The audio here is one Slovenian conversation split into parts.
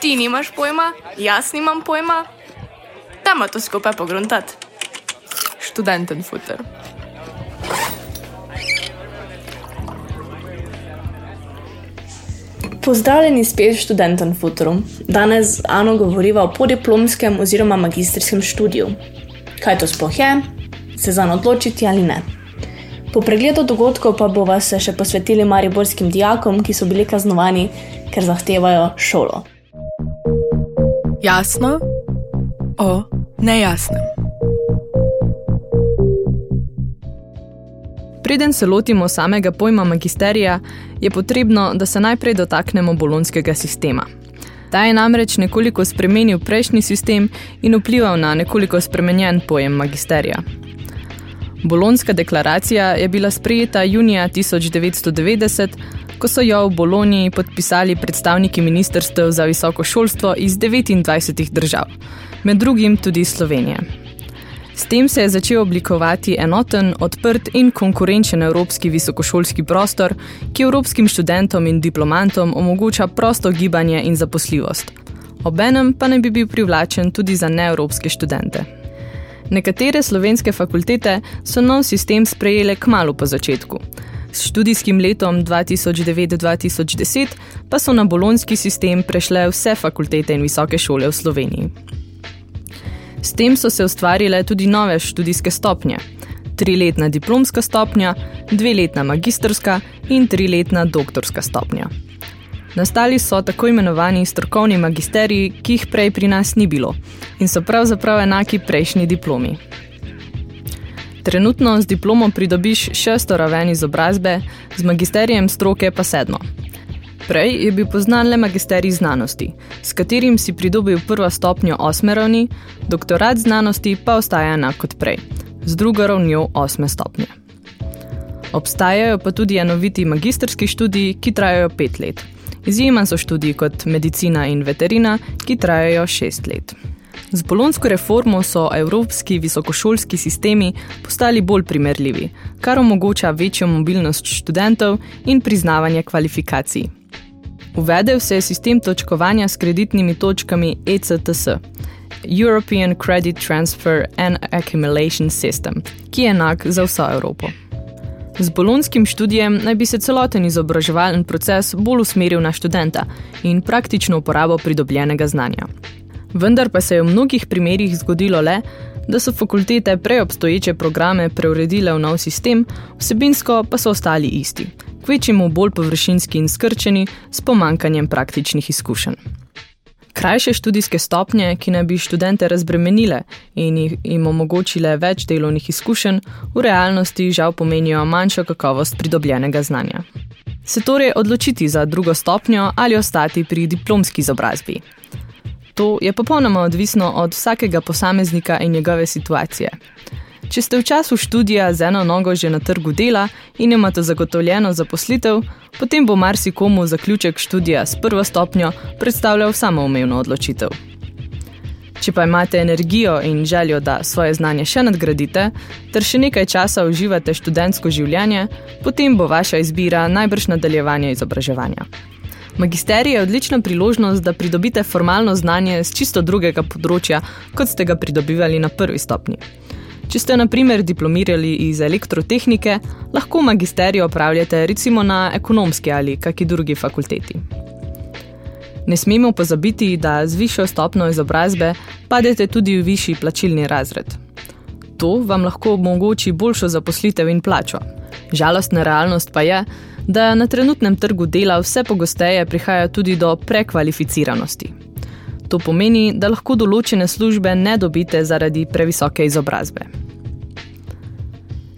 Ti nimaš pojma, jaz nimam pojma. Dajmo to skupaj pogruntati. Študenten futer. Pozdravljeni spet študentom Futuru. Danes Ano govoriva o podiplomskem oziroma magistrskem študiju. Kaj to sploh je, se za odločiti ali ne. Po pregledu dogodkov pa bova se še posvetili mariborskim dijakom, ki so bili kaznovani, ker zahtevajo šolo. Jasno o nejasnem. Preden se lotimo samega pojma magisterija, je potrebno, da se najprej dotaknemo bolonskega sistema. Ta je namreč nekoliko spremenil prejšnji sistem in vplival na nekoliko spremenjen pojem magisterija. Bolonska deklaracija je bila sprejeta junija 1990, ko so jo v Boloniji podpisali predstavniki ministrstev za visoko šolstvo iz 29 držav, med drugim tudi Slovenije. S tem se je začel oblikovati enoten, odprt in konkurenčen evropski visokošolski prostor, ki evropskim študentom in diplomantom omogoča prosto gibanje in zaposljivost. Obenem pa ne bi bil privlačen tudi za neevropske študente. Nekatere slovenske fakultete so nov sistem sprejele kmalo po začetku. S študijskim letom 2009-2010 pa so na bolonski sistem prešle vse fakultete in visoke šole v Sloveniji. S tem so se ustvarile tudi nove študijske stopnje. Triletna diplomska stopnja, dveletna magistrska in triletna doktorska stopnja. Nastali so tako imenovani strokovni magisteriji, ki jih prej pri nas ni bilo in so pravzaprav enaki prejšnji diplomi. Trenutno z diplomo pridobiš šesto raven izobrazbe, z magisterijem stroke pa sedmo. Prej je bil poznan le magisterij znanosti, s katerim si pridobil prvo stopnjo osme ravni, doktorat znanosti pa ostaja enak kot prej, z drugo ravnjo osme stopnje. Obstajajo pa tudi enoviti magistrski študiji, ki trajajo pet let. Izjemen so študiji kot medicina in veterina, ki trajajo šest let. Z bolonsko reformo so evropski visokošolski sistemi postali bolj primerljivi, kar omogoča večjo mobilnost študentov in priznavanje kvalifikacij. Uvedel se je sistem točkovanja s kreditnimi točkami ECTS, European Credit Transfer and Accumulation System, ki je enak za vso Evropo. Z bolonskim študijem naj bi se celoten izobraževalen proces bolj usmeril na študenta in praktično uporabo pridobljenega znanja. Vendar pa se je v mnogih primerjih zgodilo le, da so fakultete preobstoječe programe preuredile v nov sistem, vsebinsko pa so ostali isti, kvečemu bolj površinski in skrčeni s pomankanjem praktičnih izkušenj. Krajše študijske stopnje, ki naj bi študente razbremenile in jim omogočile več delovnih izkušenj, v realnosti žal pomenijo manjšo kakovost pridobljenega znanja. Se torej odločiti za drugo stopnjo ali ostati pri diplomski izobrazbi. To je popolnoma odvisno od vsakega posameznika in njegove situacije. Če ste v času študija z eno nogo že na trgu dela in imate zagotovljeno zaposlitev, potem bo marsikomu zaključek študija s prvo stopnjo predstavljal samoumevno odločitev. Če pa imate energijo in željo, da svoje znanje še nadgradite, ter še nekaj časa uživate študentsko življenje, potem bo vaša izbira najbrž nadaljevanje izobraževanja. Magisterij je odlična priložnost, da pridobite formalno znanje z čisto drugega področja, kot ste ga pridobivali na prvi stopni. Če ste, na primer, diplomirali iz elektrotehnike, lahko magisterij opravljate recimo na ekonomski ali kaki drugi fakulteti. Ne smemo pozabiti, da z višjo stopno izobrazbe padete tudi v višji plačilni razred. To vam lahko omogoči boljšo zaposlitev in plačo. Žalostna realnost pa je, da na trenutnem trgu dela vse pogosteje prihaja tudi do prekvalificiranosti. To pomeni, da lahko določene službe ne dobite zaradi previsoke izobrazbe.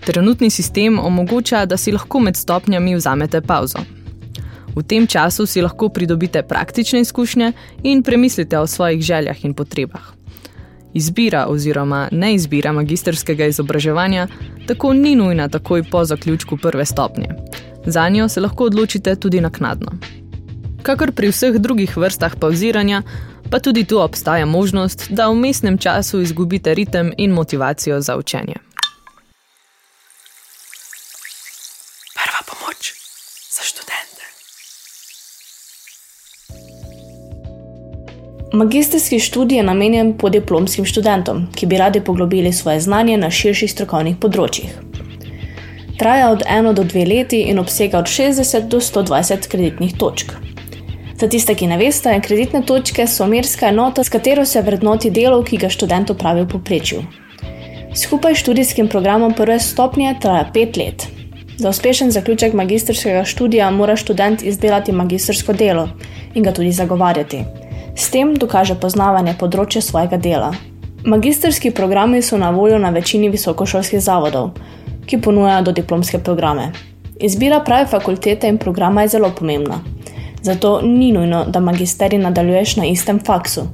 Trenutni sistem omogoča, da si lahko med stopnjami vzamete pauzo. V tem času si lahko pridobite praktične izkušnje in premislite o svojih željah in potrebah. Izbira oziroma neizbira magistrskega izobraževanja tako ni nujna takoj po zaključku prve stopnje. Za njo se lahko odločite tudi naknadno kakor pri vseh drugih vrstah pauziranja, pa tudi tu obstaja možnost, da v mestnem času izgubite ritem in motivacijo za učenje. Prva pomoč za študente. Magistrski študij je namenjen podiplomskim študentom, ki bi radi poglobili svoje znanje na širših strokovnih področjih. Traja od 1 do 2 leti in obsega od 60 do 120 kreditnih točk. Za tiste, ki ne veste, kreditne točke so merska enota, s katero se vrednoti delo, ki ga študent opravi v poprečju. Skupaj s študijskim programom prve stopnje traja 5 let. Za uspešen zaključek magistrskega študija mora študent izdelati magistrsko delo in ga tudi zagovarjati. S tem dokaže poznavanje področja svojega dela. Magistrski programi so na voljo na večini visokošolskih zavodov, ki ponujajo do diplomske programe. Izbira prave fakultete in programa je zelo pomembna zato ni nujno, da magisterij nadaljuješ na istem faksu.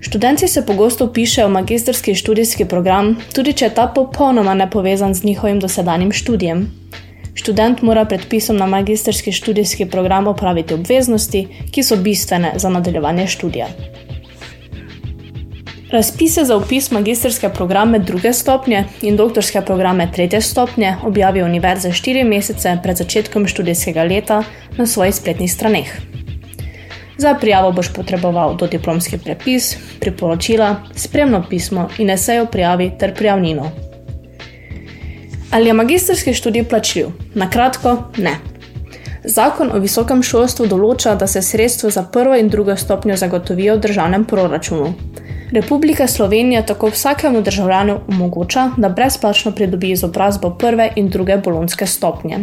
Študenti se pogosto upišejo v magistrski študijski program, tudi če je ta popolnoma nepovezan z njihovim dosedanjim študijem. Študent mora predpisom na magistrski študijski program opraviti obveznosti, ki so bistvene za nadaljevanje študija. Razpise za upis magistrske programe druge stopnje in doktorske programe tretje stopnje objavi univerza štiri mesece pred začetkom študijskega leta na svojih spletnih straneh. Za prijavo boš potreboval dodiplomski prepis, priporočila, spremno pismo in esejo prijavi ter prijavnino. Ali je magistrski študij plačljiv? Na kratko, ne. Zakon o visokem šolstvu določa, da se sredstva za prvo in drugo stopnjo zagotovijo v državnem proračunu. Republika Slovenija tako vsakemu državljanu omogoča, da brezplačno pridobi izobrazbo prve in druge bolonske stopnje.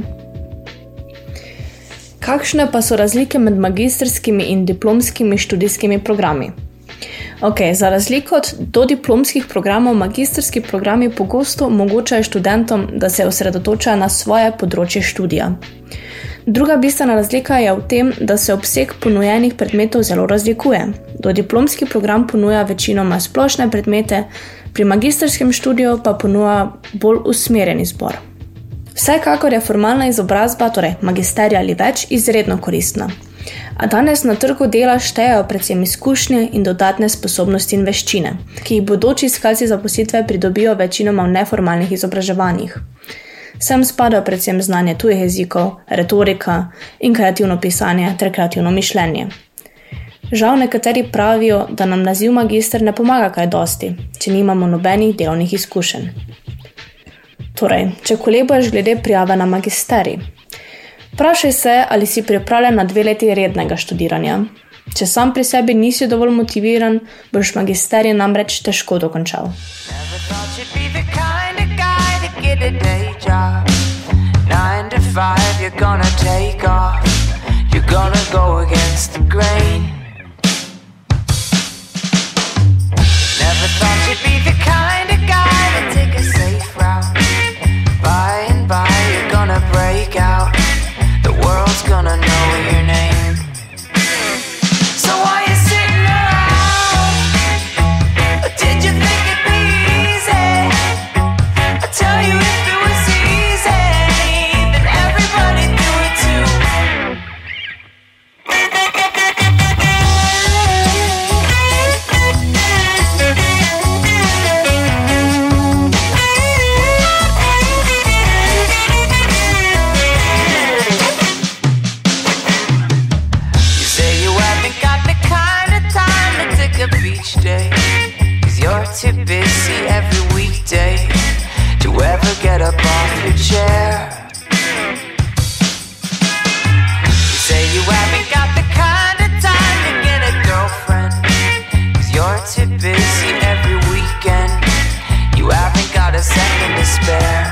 Kakšne pa so razlike med magistrskimi in diplomskimi študijskimi programi? Okay, za razliko od dodiplomskih programov, magistrski programi pogosto omogočajo študentom, da se osredotočajo na svoje področje študija. Druga bistvena razlika je v tem, da se obseg ponujenih predmetov zelo razlikuje. Dodiplomski program ponuja večinoma splošne predmete, pri magistrskem študiju pa ponuja bolj usmerjen izbor. Vsekakor je formalna izobrazba, torej magisterija ali več, izredno koristna. A danes na trgu dela štejejo predvsem izkušnje in dodatne sposobnosti in veščine, ki jih bodoči iskalci zaposlitve pridobijo večinoma v neformalnih izobraževanjih. Sem spadajo predvsem znanje tujih jezikov, retorika in kreativno pisanje ter kreativno mišljenje. Žal nekateri pravijo, da nam naziv magister ne pomaga kaj dosti, če nimamo nobenih delovnih izkušenj. Torej, če kolebaš glede prijave na magisterij, vprašaj se, ali si pripravljen na dve leti rednega študiranja. Če sam pri sebi nisi dovolj motiviran, boš magisterij namreč težko dokončal. five, ya. Never thought you'd be the kind of guy to get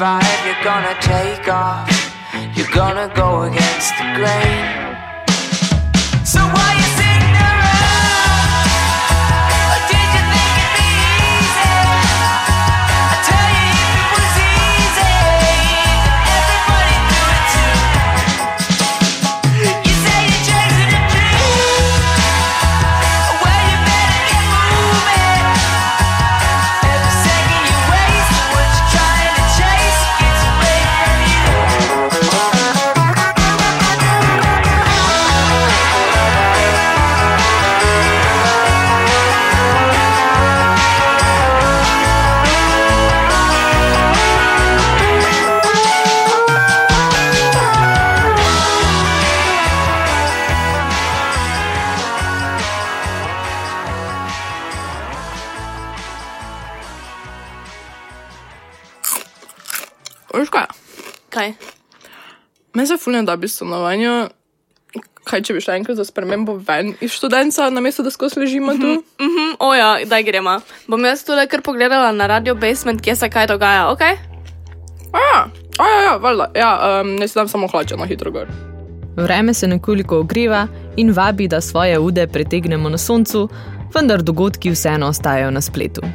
you're gonna take off. You're gonna go against the grain. Me se fulno da bi stanovanje. Kaj, če bi šla enkrat za spremembo ven iz študenta, namesto da skozi ležimo tu? Mhm, oja, daj gremo. Bom jaz tole kar pogledala na Radio Basement, kje se kaj dogaja, ok? A, ja, a, ja, valjda. Ja, um, ne si dam samo hlače na hitro gor. Vreme se nekoliko ogreva in vabi, da svoje ude pretegnemo na soncu, vendar dogodki vseeno ostajajo na spletu.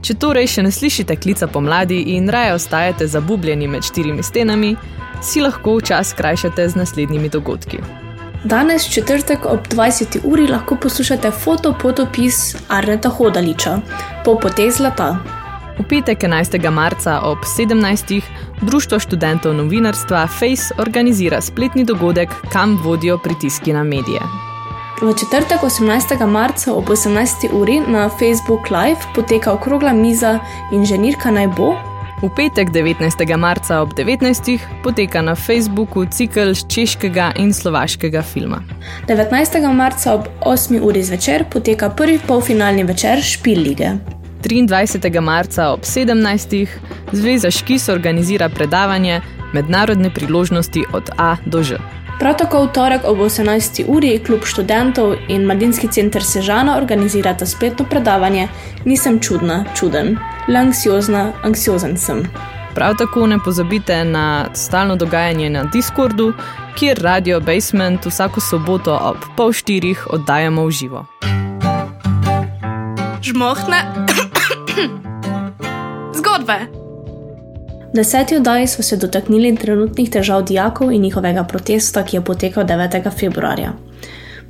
Če torej še ne slišite klica pomladi in raje ostajate zabubljeni med štirimi stenami, si lahko čas skrajšate z naslednjimi dogodki. Danes, četrtek ob 20. uri, lahko poslušate fotopotopis Arneta Hodaliča, po potez zlata. V petek 11. marca ob 17. Društvo študentov novinarstva FACE organizira spletni dogodek, kam vodijo pritiski na medije. V četrtek 18. marca ob 18. uri na Facebook Live poteka okrogla miza Inženirka naj bo. V petek 19. marca ob 19. poteka na Facebooku cikl češkega in slovaškega filma. 19. marca ob 8. uri zvečer poteka prvi polfinalni večer Špil lige. 23. marca ob 17. Zveza Škis organizira predavanje Mednarodne priložnosti od A do Ž. Prav tako v torek ob 18. uri klub študentov in Mladinski center Sežana organizirata spletno predavanje Nisem čudna, čuden, le anksiozna, anksiozen sem. Prav tako ne pozabite na stalno dogajanje na Discordu, kjer Radio Basement vsako soboto ob pol štirih oddajamo v živo. Žmohne. Zgodbe. V deseti oddaji smo se dotaknili trenutnih težav dijakov in njihovega protesta, ki je potekal 9. februarja.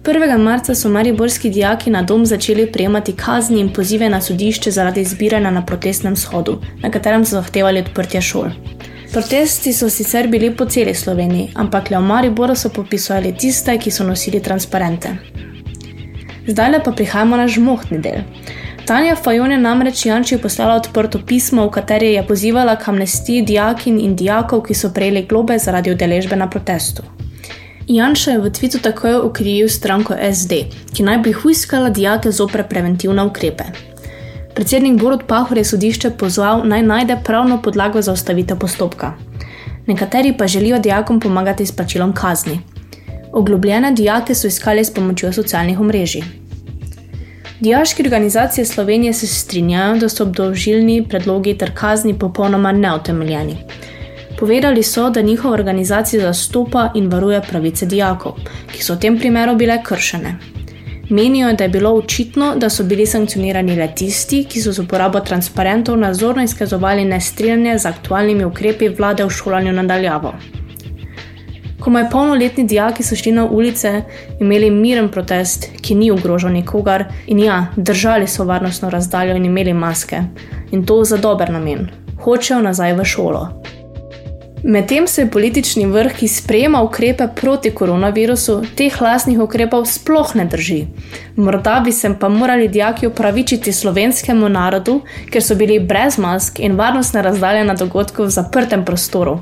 1. marca so mariborski dijaki na dom začeli prejemati kazni in pozive na sodišče zaradi zbiranja na protestnem shodu, na katerem so zahtevali odprtje šol. Protesti so sicer bili po celi Sloveniji, ampak le v Mariboru so popisovali tiste, ki so nosili transparente. Zdaj pa prihajamo na žmohtni del. Tanja Fajon je namreč Janči poslala odprto pismo, v kateri je pozivala k amnestiji dijakin in dijakov, ki so prejeli globe zaradi udeležbe na protestu. Janša je v tvitu takoj ukrivil stranko SD, ki naj bi huiskala dijake zopre preventivne ukrepe. Predsednik Borod Pahor je sodišče pozval naj najde pravno podlago za ustavitev postopka. Nekateri pa želijo dijakom pomagati s plačilom kazni. Oglobljene dijake so iskali s pomočjo socialnih omrežij. Dijaške organizacije Slovenije se strinjajo, da so obdolžilni predlogi ter kazni popolnoma neutemeljeni. Povedali so, da njihova organizacija zastopa in varuje pravice dijakov, ki so v tem primeru bile kršene. Menijo, da je bilo očitno, da so bili sankcionirani le tisti, ki so z uporabo transparentov nazorno izkazovali nestrinjanje z aktualnimi ukrepi vlade v šolanju nadaljavo. Komaj polnoletni dijaki so šli na ulice, imeli miren protest, ki ni ogrožal nikogar, in ja, držali so varnostno razdaljo in imeli maske. In to za dober namen. Hočejo nazaj v šolo. Medtem se je politični vrh, ki sprejema ukrepe proti koronavirusu, teh lasnih ukrepov sploh ne drži. Morda bi se pa morali dijaki upravičiti slovenskemu narodu, ker so bili brez mask in varnostne razdalje na dogodku v zaprtem prostoru.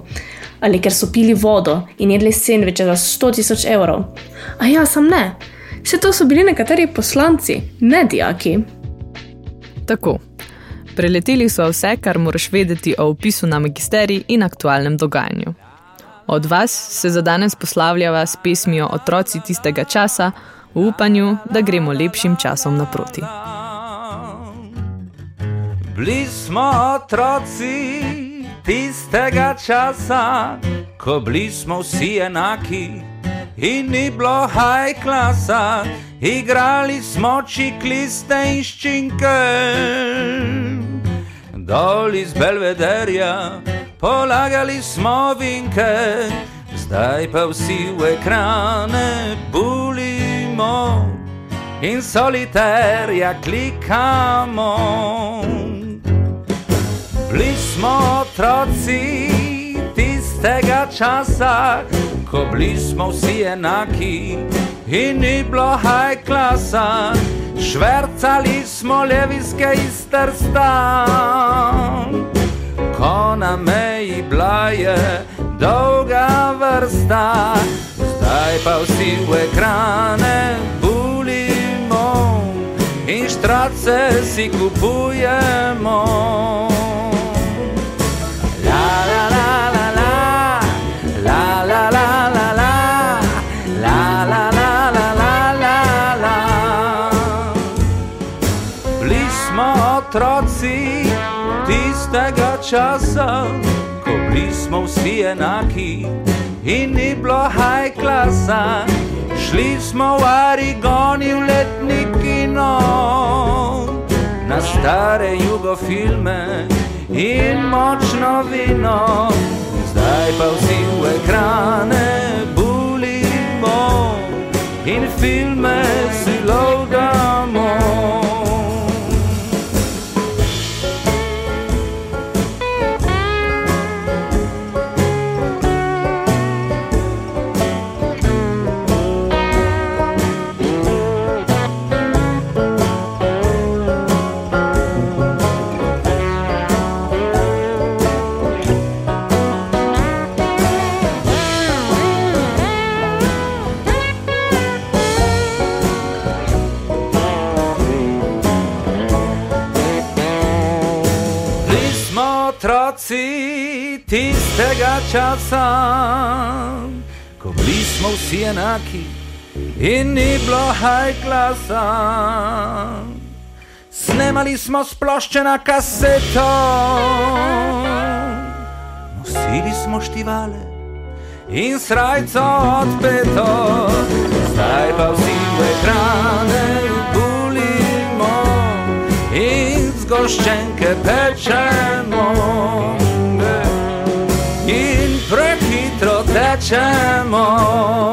Ali ker so pili vodo in jedli sendviče za 100 tisoč evrov. A ja, sem ne. Vse to so bili nekateri poslanci, ne dijaki. Tako. Preleteli so vse, kar moraš vedeti o opisu na magisteriji in aktualnem dogajanju. Od vas se za danes poslavljava s pesmijo Otroci tistega časa, v upanju, da gremo lepšim časom naproti. Bili smo otroci tistega časa, ko bili smo vsi enaki in ni bilo high klasa, igrali smo čikliste in ščinke. Dol iz Belvederja, polagali smo vinke, zdaj pa vsi v ekrane bulimo in soliterja klikamo. Bili smo otroci tistega časa, ko bili smo vsi enaki in ni bilo high klasa, švrcali smo levijske iz Trsta. Ko na meji bila je dolga vrsta, zdaj pa vsi v ekrane bulimo in štrace si kupujemo. Smo vsi enaki in ni bilo high klasa. Šli smo v Arigoni v letni kino, na stare jugofilme in močno vino. Zdaj pa vsi v ekrane bulimo in filme otroci tistega časa, ko bili smo vsi enaki in ni bilo high klasa. Snemali smo splošče na kaseto, nosili smo štivale in srajco odpeto, zdaj pa vsi v ekrane bulimo in zgoščenke pečemo. ちゃ